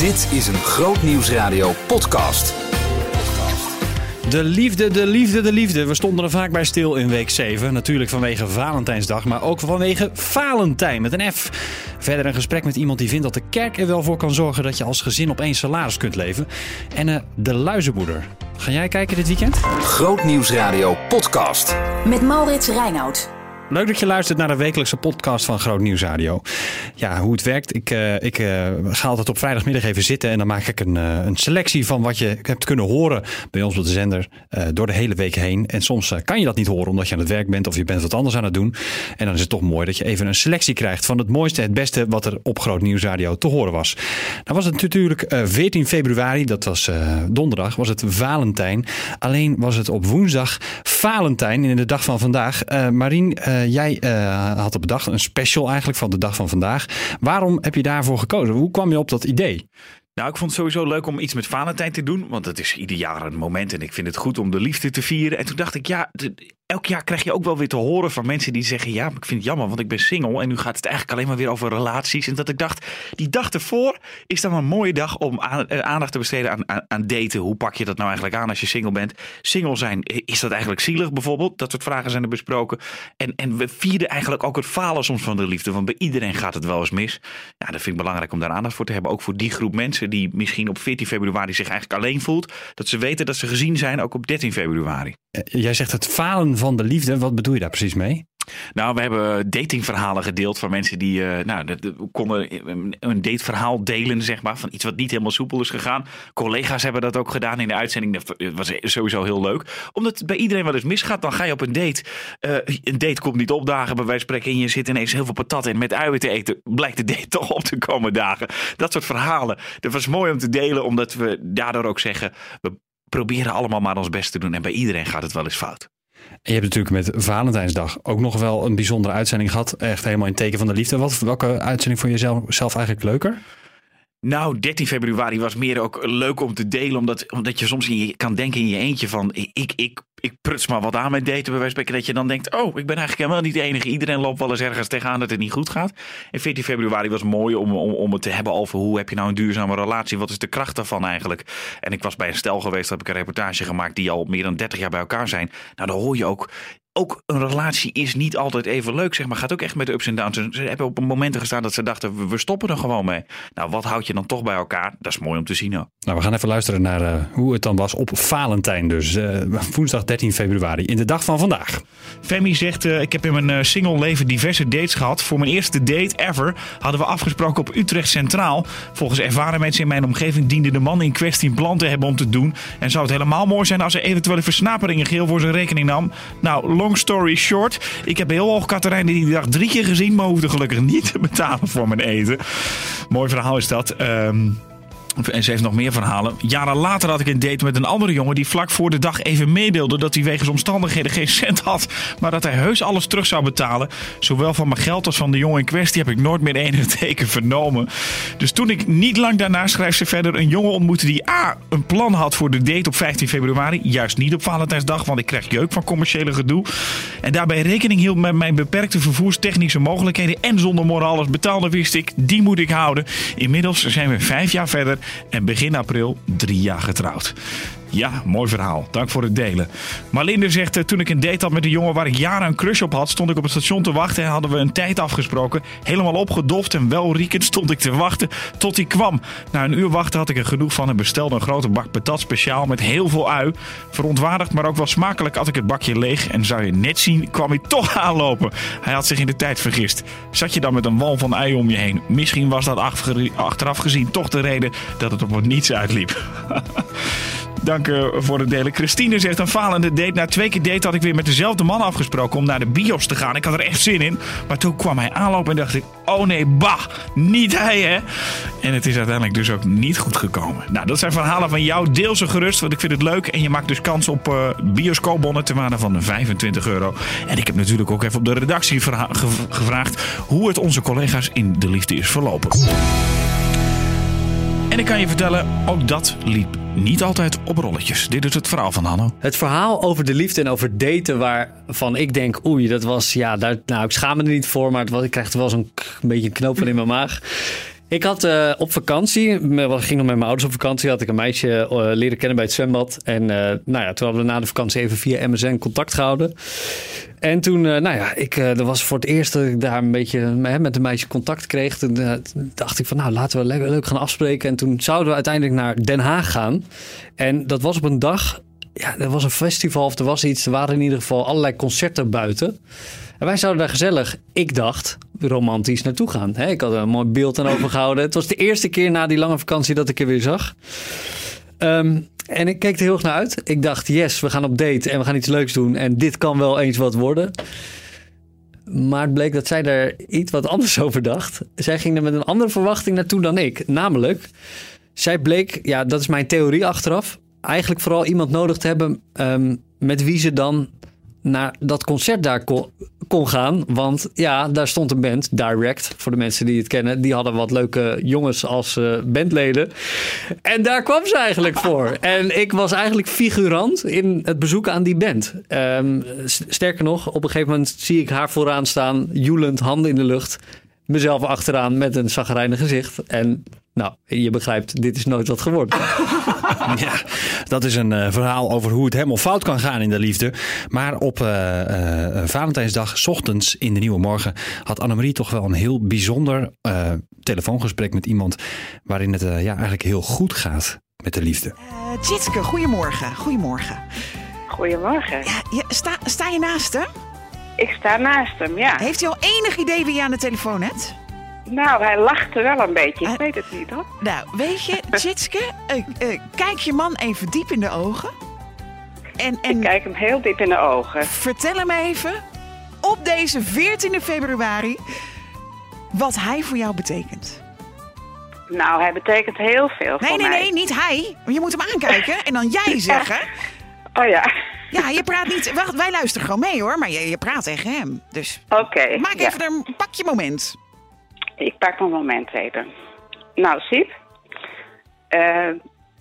Dit is een Groot Nieuwsradio podcast. De liefde, de liefde, de liefde. We stonden er vaak bij stil in week 7. Natuurlijk vanwege Valentijnsdag, maar ook vanwege Valentijn met een F. Verder een gesprek met iemand die vindt dat de kerk er wel voor kan zorgen dat je als gezin op één salaris kunt leven. En eh, de luizenboerder. Ga jij kijken dit weekend? Groot Nieuwsradio podcast. Met Maurits Reinoud. Leuk dat je luistert naar de wekelijkse podcast van Groot Nieuws Radio. Ja, hoe het werkt. Ik, uh, ik uh, ga altijd op vrijdagmiddag even zitten en dan maak ik een, uh, een selectie van wat je hebt kunnen horen bij ons op de zender door de hele week heen. En soms kan je dat niet horen omdat je aan het werk bent of je bent wat anders aan het doen. En dan is het toch mooi dat je even een selectie krijgt van het mooiste, het beste wat er op Groot Nieuws Radio te horen was. Nou was het natuurlijk 14 februari, dat was donderdag, was het Valentijn. Alleen was het op woensdag Valentijn in de dag van vandaag. Marien, jij uh, had het bedacht, een special eigenlijk van de dag van vandaag. Waarom heb je daarvoor gekozen? Hoe kwam je op dat idee? Nou, ik vond het sowieso leuk om iets met Valentijn te doen. Want het is ieder jaar een moment en ik vind het goed om de liefde te vieren. En toen dacht ik, ja, elk jaar krijg je ook wel weer te horen van mensen die zeggen: Ja, ik vind het jammer, want ik ben single. En nu gaat het eigenlijk alleen maar weer over relaties. En dat ik dacht, die dag ervoor is dan een mooie dag om eh, aandacht te besteden aan, aan, aan, daten. Hoe pak je dat nou eigenlijk aan als je single bent? Single zijn, is dat eigenlijk zielig bijvoorbeeld? Dat soort vragen zijn er besproken. En, en we vierden eigenlijk ook het falen soms van de liefde. Want bij iedereen gaat het wel eens mis. Ja, dat vind ik belangrijk om daar aandacht voor te hebben. Ook voor die groep mensen die misschien op 14 februari zich eigenlijk alleen voelt. Dat ze weten dat ze gezien zijn, ook op 13 februari. Jij zegt het falen van de liefde. Wat bedoel je daar precies mee? Nou, we hebben datingverhalen gedeeld van mensen die uh, nou, de, de, konden een dateverhaal delen, zeg maar, van iets wat niet helemaal soepel is gegaan. Collega's hebben dat ook gedaan in de uitzending. Dat was sowieso heel leuk. Omdat bij iedereen wel eens misgaat, dan ga je op een date. Uh, een date komt niet opdagen, bij wijze van spreken. En je zit ineens heel veel patat in met uien te eten. Blijkt de date toch op te komen dagen. Dat soort verhalen. Dat was mooi om te delen, omdat we daardoor ook zeggen, we proberen allemaal maar ons best te doen. En bij iedereen gaat het wel eens fout. En je hebt natuurlijk met Valentijnsdag ook nog wel een bijzondere uitzending gehad. Echt helemaal in teken van de liefde. Wat, welke uitzending vond je zelf, zelf eigenlijk leuker? Nou, 13 februari was meer ook leuk om te delen. Omdat, omdat je soms in je, kan denken in je eentje van... Ik, ik, ik pruts maar wat aan met daten bij Dat je dan denkt, oh, ik ben eigenlijk helemaal niet de enige. Iedereen loopt wel eens ergens tegenaan dat het niet goed gaat. En 14 februari was mooi om, om, om het te hebben over... hoe heb je nou een duurzame relatie? Wat is de kracht daarvan eigenlijk? En ik was bij een stel geweest, heb ik een reportage gemaakt... die al meer dan 30 jaar bij elkaar zijn. Nou, dan hoor je ook ook een relatie is niet altijd even leuk, zeg maar. Gaat ook echt met de ups en downs. Ze hebben op momenten gestaan dat ze dachten, we stoppen er gewoon mee. Nou, wat houd je dan toch bij elkaar? Dat is mooi om te zien ook. Nou, we gaan even luisteren naar uh, hoe het dan was op Valentijn. Dus uh, woensdag 13 februari, in de dag van vandaag. Femi zegt, uh, ik heb in mijn single leven diverse dates gehad. Voor mijn eerste date ever hadden we afgesproken op Utrecht Centraal. Volgens ervaren mensen in mijn omgeving diende de man in kwestie een plan te hebben om te doen. En zou het helemaal mooi zijn als hij eventuele versnaperingen geel voor zijn rekening nam. Nou, long story short. Ik heb heel hoog Katerijn die dag drie keer gezien, maar hoefde gelukkig niet te betalen voor mijn eten. Mooi verhaal is dat. Um, en ze heeft nog meer verhalen. Jaren later had ik een date met een andere jongen die vlak voor de dag even meedeelde dat hij wegens omstandigheden geen cent had, maar dat hij heus alles terug zou betalen. Zowel van mijn geld als van de jongen in kwestie heb ik nooit meer enige teken vernomen. Dus toen ik niet lang daarna, schrijft ze verder, een jongen ontmoette die A. een plan had voor de date op 15 februari, juist niet op Valentijnsdag, want ik krijg jeuk van commerciële gedoe. En daarbij rekening hield met mijn beperkte vervoerstechnische mogelijkheden en zonder morgen alles betaalde, wist ik, die moet ik houden. Inmiddels zijn we vijf jaar verder en begin april drie jaar getrouwd. Ja, mooi verhaal. Dank voor het delen. Marlinde zegt, eh, toen ik een date had met een jongen waar ik jaren een crush op had, stond ik op het station te wachten en hadden we een tijd afgesproken. Helemaal opgedoft en welriekend stond ik te wachten tot hij kwam. Na een uur wachten had ik er genoeg van en bestelde een grote bak patat speciaal met heel veel ui. Verontwaardigd, maar ook wel smakelijk had ik het bakje leeg en zou je net zien, kwam hij toch aanlopen. Hij had zich in de tijd vergist. Zat je dan met een wal van ui om je heen? Misschien was dat achteraf gezien toch de reden dat het op niets uitliep. Dank uh, voor het delen. Christine zegt een falende date. Na twee keer date had ik weer met dezelfde man afgesproken om naar de bios te gaan. Ik had er echt zin in. Maar toen kwam hij aanlopen en dacht ik, oh nee, bah, niet hij hè. En het is uiteindelijk dus ook niet goed gekomen. Nou, dat zijn verhalen van jou. Deel ze gerust, want ik vind het leuk. En je maakt dus kans op uh, bioscoopbonnen ter waarde van 25 euro. En ik heb natuurlijk ook even op de redactie gevraagd hoe het onze collega's in de liefde is verlopen. En ik kan je vertellen, ook dat liep niet altijd op rolletjes. Dit is het verhaal van Hanno. Het verhaal over de liefde en over daten waarvan ik denk, oei, dat was, ja, daar, nou, ik schaam me er niet voor, maar het ik krijg er wel zo'n beetje een knoop van in mijn maag. Ik had eh, op vakantie, me- ik ging nog met mijn ouders op vakantie, had ik een meisje eh, leren kennen bij het zwembad. En eh, nou ja, toen hadden we na de vakantie even via MSN contact gehouden. En toen, nou ja, ik, dat was voor het eerst dat ik daar een beetje met een meisje contact kreeg. Toen dacht ik van, nou laten we leuk, leuk gaan afspreken. En toen zouden we uiteindelijk naar Den Haag gaan. En dat was op een dag, ja, er was een festival of er was iets. Er waren in ieder geval allerlei concerten buiten. Wij zouden daar gezellig, ik dacht, romantisch naartoe gaan. Ik had een mooi beeld aan overgehouden. Het was de eerste keer na die lange vakantie dat ik er weer zag. Ehm, en ik keek er heel erg naar uit. Ik dacht, yes, we gaan op date en we gaan iets leuks doen. En dit kan wel eens wat worden. Maar het bleek dat zij daar iets wat anders over dacht. Zij ging er met een andere verwachting naartoe dan ik. Namelijk, zij bleek, ja, dat is mijn theorie achteraf, eigenlijk vooral iemand nodig te hebben ehm, met wie ze dan naar dat concert daar kon, kon gaan. Want ja, daar stond een band, Direct, voor de mensen die het kennen. Die hadden wat leuke jongens als eh, bandleden. En daar kwam ze eigenlijk voor. En ik was eigenlijk figurant in het bezoek aan die band. Ehm, sterker nog, op een gegeven moment zie ik haar vooraan staan, joelend, handen in de lucht. Mezelf achteraan met een zagrijnig gezicht. En nou, je begrijpt, dit is nooit wat geworden. Ja, dat is een eh, verhaal over hoe het helemaal fout kan gaan in de liefde. Maar op eh, eh, Valentijnsdag, 's ochtends in de Nieuwe Morgen, had Annemarie toch wel een heel bijzonder eh, telefoongesprek met iemand waarin het eh, ja, eigenlijk heel goed gaat met de liefde. Tjitske, goedemorgen. Goedemorgen. Goedemorgen. Ja, je, sta, sta je naast hem? Ik sta naast hem, ja. Heeft hij al enig idee wie je aan de telefoon hebt? Nou, hij lachte wel een beetje. Ik weet het niet hoor. Nou, weet je, Tjitske, eh, eh, kijk je man even diep in de ogen. En, Ik en kijk hem heel diep in de ogen. vertel hem even, op deze 14 februari, wat hij voor jou betekent. Nou, hij betekent heel veel Nee, voor nee, mij. nee, niet hij. Je moet hem aankijken en dan jij zeggen. Oh ja, Ja, je praat niet... Wacht, wij luisteren gewoon mee hoor, maar je, je praat tegen hem. Dus oké. maak ja. even een pak je moment. Ik pak mijn moment even. Nou, Siep. eh,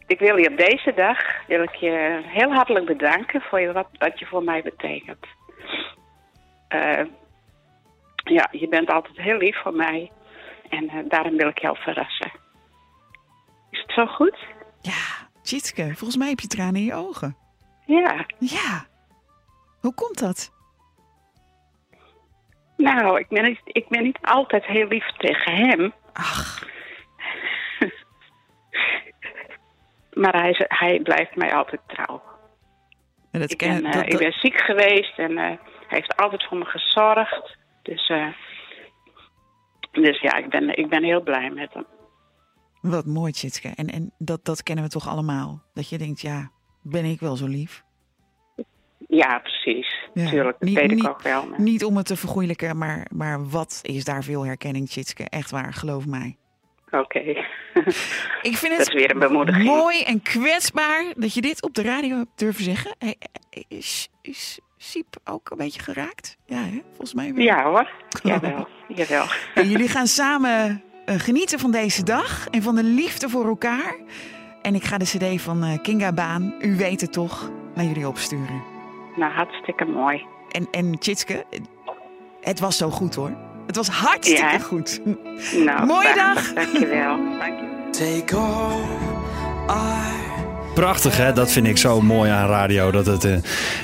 ik wil je op deze dag wil ik je heel hartelijk bedanken voor je, wat, wat je voor mij betekent. Eh, ja, je bent altijd heel lief voor mij. En eh, daarom wil ik jou verrassen. Is het zo goed? Ja, Tjitske, volgens mij heb je tranen in je ogen. Ja. Ja. Hoe komt dat? Nou, ik ben, niet, ik ben niet altijd heel lief tegen hem. Ach, Maar hij, hij blijft mij altijd trouw. en dat Ik ken- ben, eh, dat- ik ben ziek geweest en eh, hij heeft altijd voor me gezorgd. Dus, eh, dus ja, ik ben, ik ben heel blij met hem. Wat mooi, Tjitske. En, en dat, dat kennen we toch allemaal? Dat je denkt, ja, ben ik wel zo lief? Ja, precies. Ja, Tuurlijk, dat niet- weet niet- ik ook wel. maar- Niet om het te vergoeilijken, maar, maar wat is daar veel herkenning, Tjitske? Echt waar, geloof mij. Oké. Ik vind Dat het is weer een bemoediging. mooi en kwetsbaar dat je dit op de radio hebt durven zeggen. Hey, Is, is Siep ook een beetje geraakt? Ja, hè? volgens mij wel. Ja hoor, jawel. jawel. En jullie gaan samen eh, genieten van deze dag en van de liefde voor elkaar. En ik ga de cd van eh, Kinga Baan, u weet het toch, naar jullie opsturen. Nou, hartstikke mooi. En, en Tjitske, het was zo goed hoor. Het was hartstikke Ja. goed. Nou, Mooie dag. Dankjewel. Dankjewel. Prachtig hè, dat vind ik zo mooi aan radio. Dat het eh,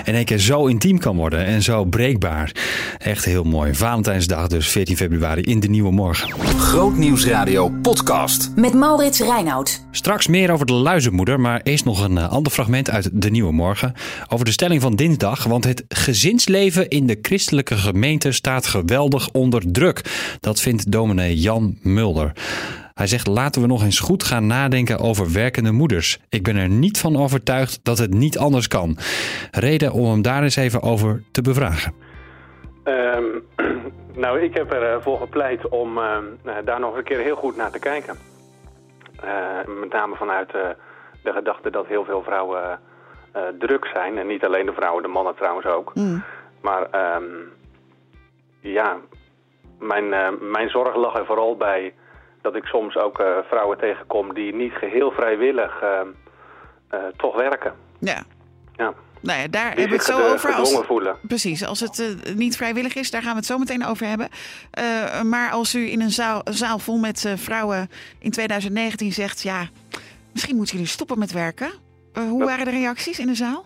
in één keer zo intiem kan worden en zo breekbaar. Echt heel mooi. Valentijnsdag dus 14 februari in de Nieuwe Morgen. Grootnieuwsradio podcast. Met Maurits Reinoud. Straks meer over de luizenmoeder, maar eerst nog een eh, ander fragment uit de Nieuwe Morgen. Over de stelling van dinsdag, want het gezinsleven in de christelijke gemeente staat geweldig onder druk. Dat vindt dominee Jan Mulder. Hij zegt laten we nog eens goed gaan nadenken over werkende moeders. Ik ben er niet van overtuigd dat het niet anders kan. Reden om hem daar eens even over te bevragen. Ehm, nou, ik heb ervoor gepleit om ehm, nou, daar nog een keer heel goed naar te kijken. Eh, met name vanuit eh, de gedachte dat heel veel vrouwen eh, druk zijn. En niet alleen de vrouwen, de mannen trouwens ook. Maar ehm, ja, mijn, eh, mijn zorg lag er vooral bij dat ik soms ook eh, vrouwen tegenkom die niet geheel vrijwillig ehm, eh, toch werken. Ja, Ja. Nou ja, daar hebben we het zo over. Als, voelen. precies, als het eh, niet vrijwillig is, daar gaan we het zo meteen over hebben. Maar als u in een zaal, zaal vol met vrouwen in 2019 zegt... ja, misschien moeten jullie stoppen met werken. Hoe waren de reacties in de zaal?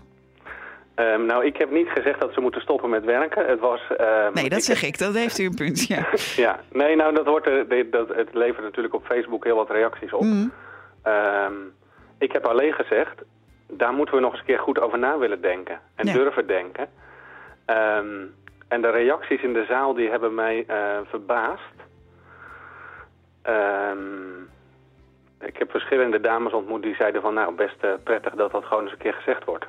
Ehm, nou, ik heb niet gezegd dat ze moeten stoppen met werken. Het was... ehm, Nee, dat ik- zeg ik. Dat heeft u een punt, ja. Ja, nee, nou, dat wordt, dat, het levert natuurlijk op Facebook heel wat reacties op. Mm. Ehm, ik heb alleen gezegd, daar moeten we nog eens een keer goed over na willen denken. En Ja. durven denken. En de reacties in de zaal, die hebben mij eh, verbaasd. Ik heb verschillende dames ontmoet die zeiden van, nou, best eh, prettig dat dat gewoon eens een keer gezegd wordt.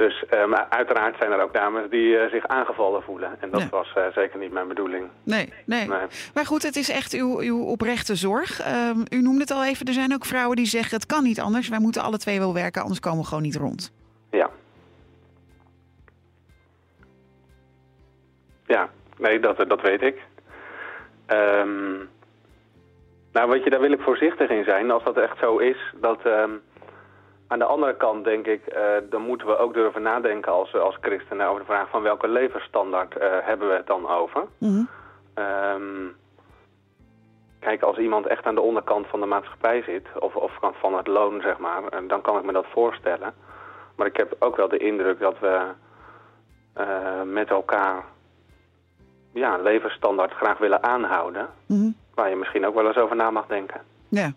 Dus eh, maar uiteraard zijn er ook dames die eh, zich aangevallen voelen. En dat Ja. was eh, zeker niet mijn bedoeling. Nee, nee, Nee. Maar goed, het is echt uw, uw oprechte zorg. Ehm, u noemde het al even, er zijn ook vrouwen die zeggen... het kan niet anders, wij moeten alle twee wel werken... anders komen we gewoon niet rond. Ja. Ja, nee, dat, dat weet ik. Ehm, nou, weet je, daar wil ik voorzichtig in zijn. Als dat echt zo is, dat... ehm, aan de andere kant denk ik, eh, dan moeten we ook durven nadenken als, als christenen over de vraag van welke levensstandaard eh, hebben we het dan over. Mhm. Ehm, kijk, als iemand echt aan de onderkant van de maatschappij zit, of, of van- het loon, zeg maar, eh, dan kan ik me dat voorstellen. Maar ik heb ook wel de indruk dat we met elkaar ja, levensstandaard graag willen aanhouden. Mhm. Waar je misschien ook wel eens over na mag denken. Ja.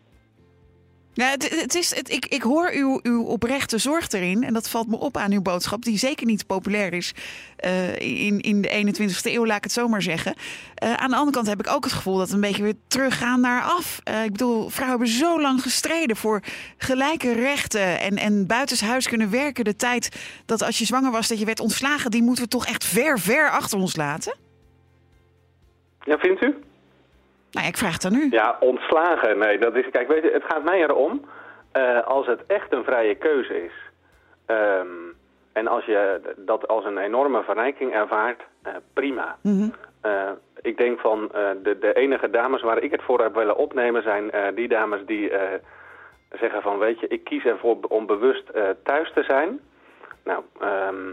Ja, het, het is, het, ik, ik hoor uw, uw oprechte zorg erin. En dat valt me op aan uw boodschap, die zeker niet populair is eh, in, in de 21ste eeuw, laat ik het zo maar zeggen. Eh, aan de andere kant heb ik ook het gevoel dat we een beetje weer teruggaan naar af. Eh, ik bedoel, vrouwen hebben zo lang gestreden voor gelijke rechten en, en buitenshuis kunnen werken. De tijd dat als je zwanger was, dat je werd ontslagen, die moeten we toch echt ver, ver achter ons laten? Ja, vindt u? Nou ja, ik vraag het aan u. Ja, ontslagen. Nee, dat is. Kijk, weet je, het gaat mij erom. eh, als het echt een vrije keuze is. ehm, en als je dat als een enorme verrijking ervaart, eh, prima. Mhm. Eh, ik denk van de, de enige dames waar ik het voor heb willen opnemen zijn die dames die zeggen van weet je, ik kies ervoor om bewust thuis te zijn. Nou, ehm,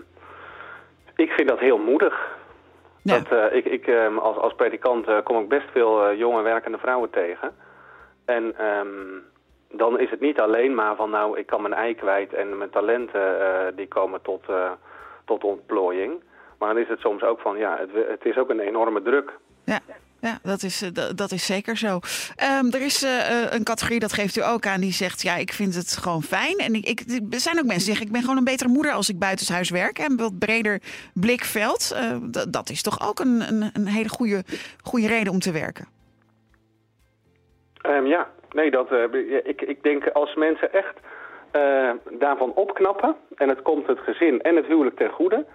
ik vind dat heel moedig. Ja. Dat, eh, ik, ik, ehm, als, als predikant eh, kom ik best veel eh, jonge werkende vrouwen tegen. En ehm, dan is het niet alleen maar van nou, ik kan mijn ei kwijt en mijn talenten die komen tot, tot ontplooiing. Maar dan is het soms ook van ja, het, het is ook een enorme druk. Ja, ja dat, is, eh, dat, dat is zeker zo. Ehm, er is eh, eh, een categorie, dat geeft u ook aan, die zegt... ja, ik vind het gewoon fijn. En ik, ik, er zijn ook mensen die zeggen... ik ben gewoon een betere moeder als ik buitenshuis werk. En wat breder blikveld. Dat is toch ook een, een, een hele goede, goede reden om te werken. Ehm, ja, nee, dat, ik, ik denk als mensen echt daarvan opknappen... en het komt het gezin en het huwelijk ten goede...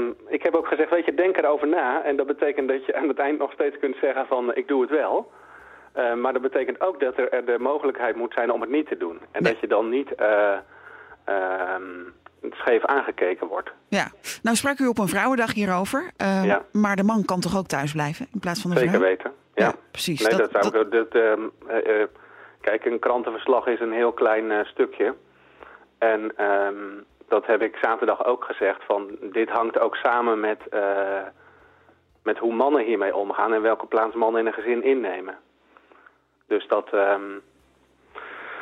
Ehm, ik heb ook gezegd, weet je, denk erover na. En dat betekent dat je aan het eind nog steeds kunt zeggen van, ik doe het wel. Eh, maar dat betekent ook dat er, er de mogelijkheid moet zijn om het niet te doen. En Nee. dat je dan niet eh, ehm, scheef aangekeken wordt. Ja, nou sprak u op een vrouwendag hierover. Ehm, Ja. Maar de man kan toch ook thuis blijven in plaats van de Zeker vrouw? weten. Ja, Ja, precies. Nee, Dat- dat, zou dat- ik... Dat, ehm, eh, eh, kijk, een krantenverslag is een heel klein eh, stukje. En ehm, dat heb ik zaterdag ook gezegd. Van, dit hangt ook samen met, eh, met hoe mannen hiermee omgaan... en welke plaats mannen in een gezin innemen. Dus dat... ehm,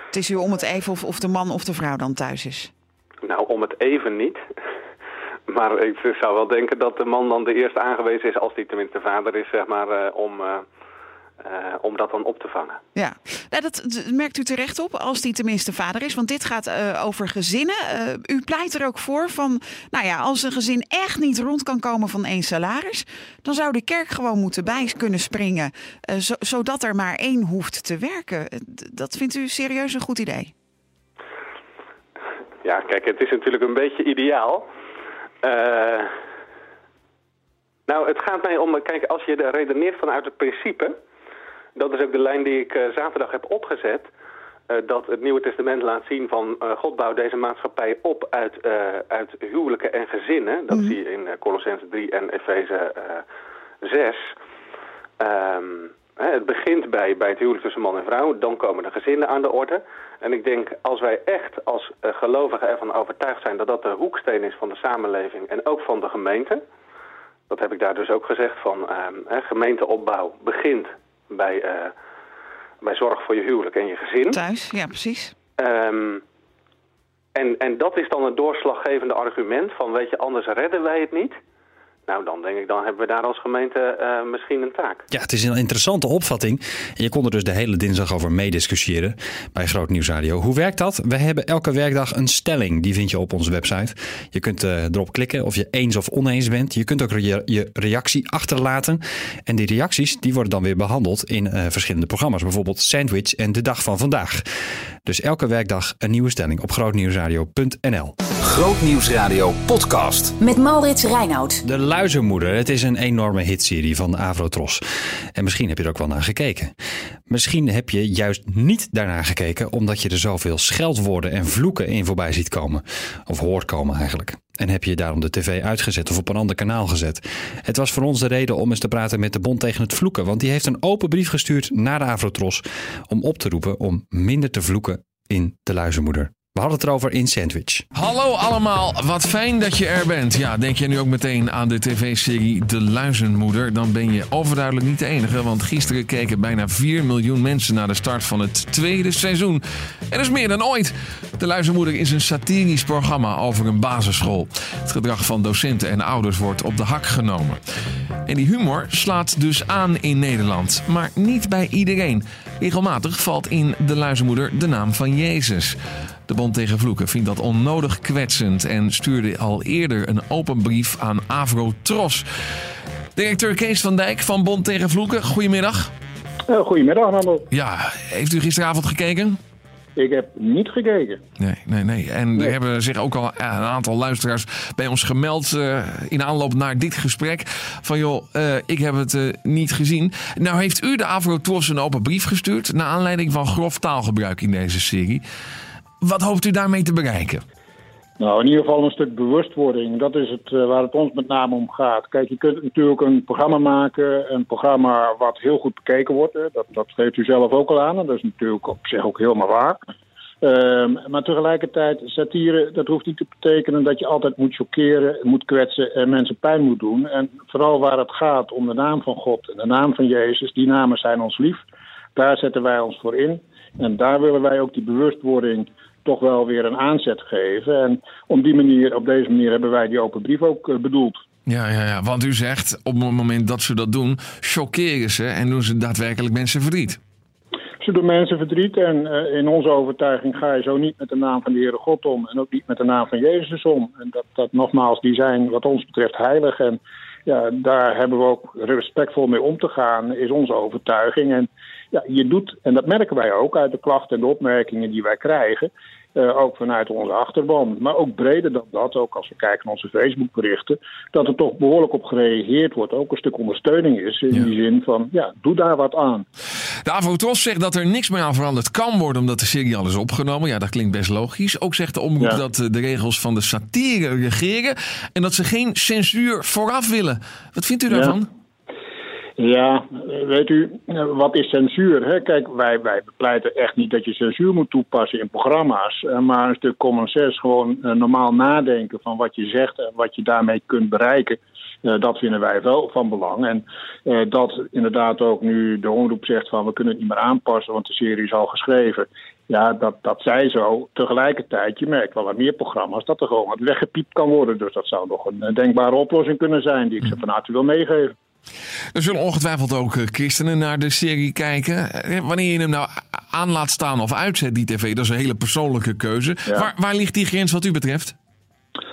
Het is u om het even of, of de man of de vrouw dan thuis is. nou, om het even niet... Maar ik zou wel denken dat de man dan de eerste aangewezen is... als die tenminste vader is, zeg maar, eh, om, eh, eh, om dat dan op te vangen. Ja, nou, dat dat merkt u terecht op als die tenminste vader is. Want dit gaat eh, over gezinnen. Eh, u pleit er ook voor van, nou ja, als een gezin echt niet rond kan komen van één salaris, dan zou de kerk gewoon moeten bij kunnen springen, zo- zodat er maar één hoeft te werken. Dat vindt u serieus een goed idee? Ja, kijk, het is natuurlijk een beetje ideaal. Nou, het gaat mij om, kijk, als je er redeneert vanuit het principe, dat is ook de lijn die ik eh, zaterdag heb opgezet, eh, dat het Nieuwe Testament laat zien van eh, God bouwt deze maatschappij op uit, uit huwelijken en gezinnen. Dat zie je in Colossense 3 en Efeze eh 6. Ehm, Hè, het begint bij, bij het huwelijk tussen man en vrouw, dan komen de gezinnen aan de orde. En ik denk, als wij echt als gelovigen ervan overtuigd zijn dat dat de hoeksteen is van de samenleving en ook van de gemeente, dat heb ik daar dus ook gezegd van uh, gemeenteopbouw begint bij, uh, bij zorg voor je huwelijk en je gezin. Thuis, ja precies. Um, en, en dat is dan het doorslaggevende argument van weet je, anders redden wij het niet. Nou, dan denk ik, dan hebben we daar als gemeente uh, misschien een taak. Ja, het is een interessante opvatting. Je kon er dus de hele dinsdag over meediscussiëren bij Groot Nieuws Radio. Hoe werkt dat? We hebben elke werkdag een stelling. Die vind je op onze website. Je kunt uh, erop klikken of je eens of oneens bent. Je kunt ook je, reactie achterlaten. En die reacties die worden dan weer behandeld in uh, verschillende programma's. Bijvoorbeeld Sandwich en De Dag van Vandaag. Dus elke werkdag een nieuwe stelling op grootnieuwsradio.nl. Grootnieuwsradio podcast. Met Maurits Reinoud. De Luizenmoeder. Het is een enorme hitserie van Avrotros. En misschien heb je er ook wel naar gekeken. Misschien heb je juist niet daarnaar gekeken omdat je er zoveel scheldwoorden en vloeken in voorbij ziet komen. Of hoort komen eigenlijk. En heb je daarom de tv uitgezet of op een ander kanaal gezet. Het was voor ons de reden om eens te praten met de Bond tegen het Vloeken. Want die heeft een open brief gestuurd naar de Avrotros om op te roepen om minder te vloeken in de Luizenmoeder. We hadden het erover in Sandwich. Hallo allemaal, wat fijn dat je er bent. Ja, denk je nu ook meteen aan de tv-serie De Luizenmoeder? Dan ben je overduidelijk niet de enige, want gisteren keken bijna 4 miljoen mensen naar de start van het tweede seizoen. Er is meer dan ooit. De Luizenmoeder is een satirisch programma over een basisschool. Het gedrag van docenten en ouders wordt op de hak genomen. En die humor slaat dus aan in Nederland, maar niet bij iedereen. Regelmatig valt in De Luizenmoeder de naam van Jezus. De Bond tegen Vloeken vindt dat onnodig kwetsend en stuurde al eerder een open brief aan Avro Tros. Directeur Kees van Dijk van Bond tegen Vloeken, goedemiddag. Uh, goedemiddag, hallo. Ja, heeft u gisteravond gekeken? Ik heb niet gekeken. Nee, nee, nee. En nee. er hebben zich ook al een aantal luisteraars bij ons gemeld uh, in aanloop naar dit gesprek. Van joh, uh, ik heb het uh, niet gezien. Nou heeft u de Avrotros een open brief gestuurd naar aanleiding van grof taalgebruik in deze serie. Wat hoopt u daarmee te bereiken? Nou, in ieder geval een stuk bewustwording. Dat is het uh, waar het ons met name om gaat. Kijk, je kunt natuurlijk een programma maken. Een programma wat heel goed bekeken wordt. Dat, dat geeft u zelf ook al aan. En dat is natuurlijk op zich ook helemaal waar. Um, maar tegelijkertijd, satire, dat hoeft niet te betekenen dat je altijd moet chockeren, moet kwetsen en mensen pijn moet doen. En vooral waar het gaat om de naam van God en de naam van Jezus, die namen zijn ons lief. Daar zetten wij ons voor in. En daar willen wij ook die bewustwording toch wel weer een aanzet geven. En op die manier, op deze manier hebben wij die open brief ook uh, bedoeld. Ja, ja, ja, want u zegt op het moment dat ze dat doen, chockeren ze en doen ze daadwerkelijk mensen verdriet. Ze doen mensen verdriet en uh, in onze overtuiging ga je zo niet met de naam van de Heere God om en ook niet met de naam van Jezus om. En dat, dat nogmaals, die zijn wat ons betreft heilig en ja, daar hebben we ook respectvol mee om te gaan, is onze overtuiging. En ja, je doet, en dat merken wij ook uit de klachten en de opmerkingen die wij krijgen, uh, ook vanuit onze achterban. Maar ook breder dan dat, ook als we kijken naar onze Facebookberichten, dat er toch behoorlijk op gereageerd wordt. Ook een stuk ondersteuning is in ja. die zin van, ja, doe daar wat aan. De Avotros zegt dat er niks meer aan veranderd kan worden omdat de serie al is opgenomen. Ja, dat klinkt best logisch. Ook zegt de omroep ja. dat de regels van de satire regeren en dat ze geen censuur vooraf willen. Wat vindt u daarvan? Ja. Ja, weet u, wat is censuur? Hè? Kijk, wij, wij bepleiten echt niet dat je censuur moet toepassen in programma's. Maar een stuk common sense, gewoon uh, normaal nadenken van wat je zegt en wat je daarmee kunt bereiken. Uh, dat vinden wij wel van belang. En uh, dat inderdaad ook nu de omroep zegt van we kunnen het niet meer aanpassen, want de serie is al geschreven. Ja, dat, dat zij zo. Tegelijkertijd, je merkt wel aan meer programma's dat er gewoon wat weggepiept kan worden. Dus dat zou nog een denkbare oplossing kunnen zijn die ik ze van harte wil meegeven. Er zullen ongetwijfeld ook christenen naar de serie kijken. Wanneer je hem nou aan laat staan of uitzet, die tv, dat is een hele persoonlijke keuze. Ja. Waar, waar ligt die grens wat u betreft?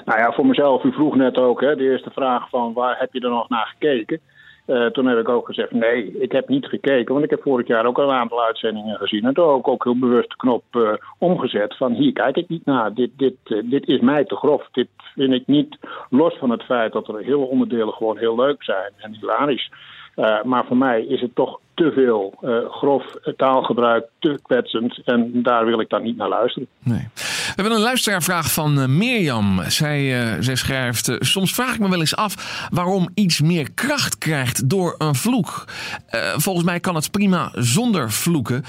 Nou ja, voor mezelf, u vroeg net ook, hè, de eerste vraag van waar heb je er nog naar gekeken? Uh, toen heb ik ook gezegd, nee, ik heb niet gekeken. Want ik heb vorig jaar ook al een aantal uitzendingen gezien. En toen ik ook heel bewust de knop uh, omgezet van hier kijk ik niet naar. Dit, dit, uh, dit is mij te grof. Dit vind ik niet, los van het feit dat er hele onderdelen gewoon heel leuk zijn en hilarisch. maar voor mij is het toch te veel grof taalgebruik, te kwetsend. En daar wil ik dan niet naar luisteren. Nee. We hebben een luisteraarvraag van uh, Mirjam. Zij, uh, zij schrijft: uh, Soms vraag ik me wel eens af waarom iets meer kracht krijgt door een vloek. volgens mij kan het prima zonder vloeken.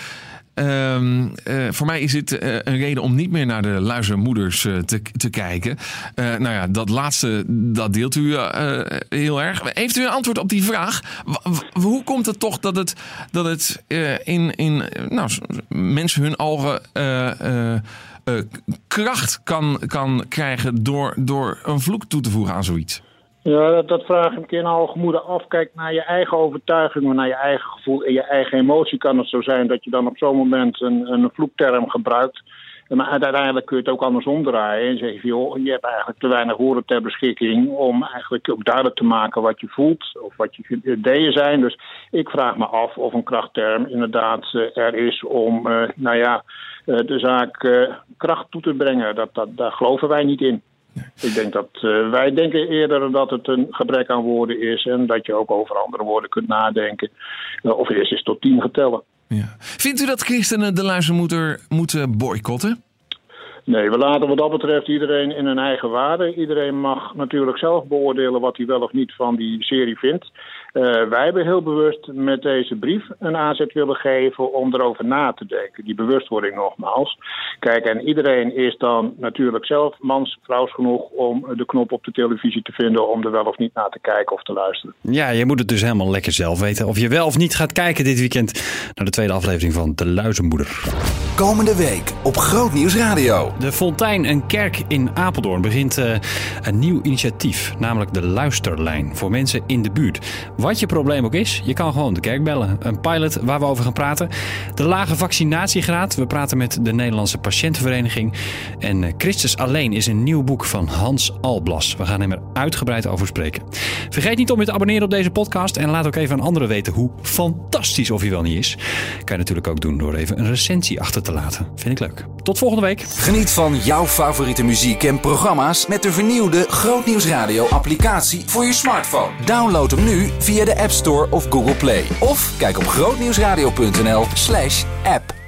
Um, uh, voor mij is dit uh, een reden om niet meer naar de luizenmoeders uh, te, te kijken. nou ja, dat laatste, dat deelt u heel erg. Heeft u een antwoord op die vraag? Hoe komt het toch dat het, dat het in, in nou, mensen hun ogen kracht kan, kan krijgen door, door een vloek toe te voegen aan zoiets? Ja, dat, vraag ik een keer in alle af. Kijk naar je eigen overtuiging, naar je eigen gevoel en je eigen emotie kan het zo zijn dat je dan op zo'n moment een, een vloekterm gebruikt. Maar uiteindelijk kun je het ook andersom draaien en zeggen: joh, je hebt eigenlijk te weinig woorden ter beschikking om eigenlijk ook duidelijk te maken wat je voelt of wat je ideeën zijn. Dus ik vraag me af of een krachtterm inderdaad eh, er is om, uh, nou ja, uh, de zaak kracht toe te brengen. Dat, dat, daar geloven wij niet in. Ik denk dat uh, wij denken eerder dat het een gebrek aan woorden is en dat je ook over andere woorden kunt nadenken. Uh, of eerst eens tot tien getellen. Ja. Vindt u dat christenen de luizenmoeder moeten boycotten? Nee, we laten wat dat betreft iedereen in een eigen waarde. Iedereen mag natuurlijk zelf beoordelen wat hij wel of niet van die serie vindt. Uh, wij hebben heel bewust met deze brief een aanzet willen geven om erover na te denken. Die bewustwording nogmaals. Kijk, en iedereen is dan natuurlijk zelf mans, vrouws genoeg om de knop op de televisie te vinden om er wel of niet naar te kijken of te luisteren. Ja, je moet het dus helemaal lekker zelf weten of je wel of niet gaat kijken dit weekend naar de tweede aflevering van De Luizenmoeder. Komende week op Groot Nieuws Radio. De Fontein, een kerk in Apeldoorn, begint uh, een nieuw initiatief, namelijk de Luisterlijn voor mensen in de buurt. Wat je probleem ook is, je kan gewoon de kerk bellen. Een pilot waar we over gaan praten. De lage vaccinatiegraad. We praten met de Nederlandse Patiëntenvereniging. En uh, Christus Alleen is een nieuw boek van Hans Alblas. We gaan hem er uitgebreid over spreken. Vergeet niet om je te abonneren op deze podcast. En laat ook even aan anderen weten hoe fantastisch of hij wel niet is. Kan je natuurlijk ook doen door even een recensie achter te laten. Vind ik leuk. Tot volgende week. Geniet van jouw favoriete muziek en programma's met de vernieuwde Grootnieuwsradio applicatie voor je smartphone. Download hem nu via de App Store of Google Play. Of kijk op grootnieuwsradio.nl slash app.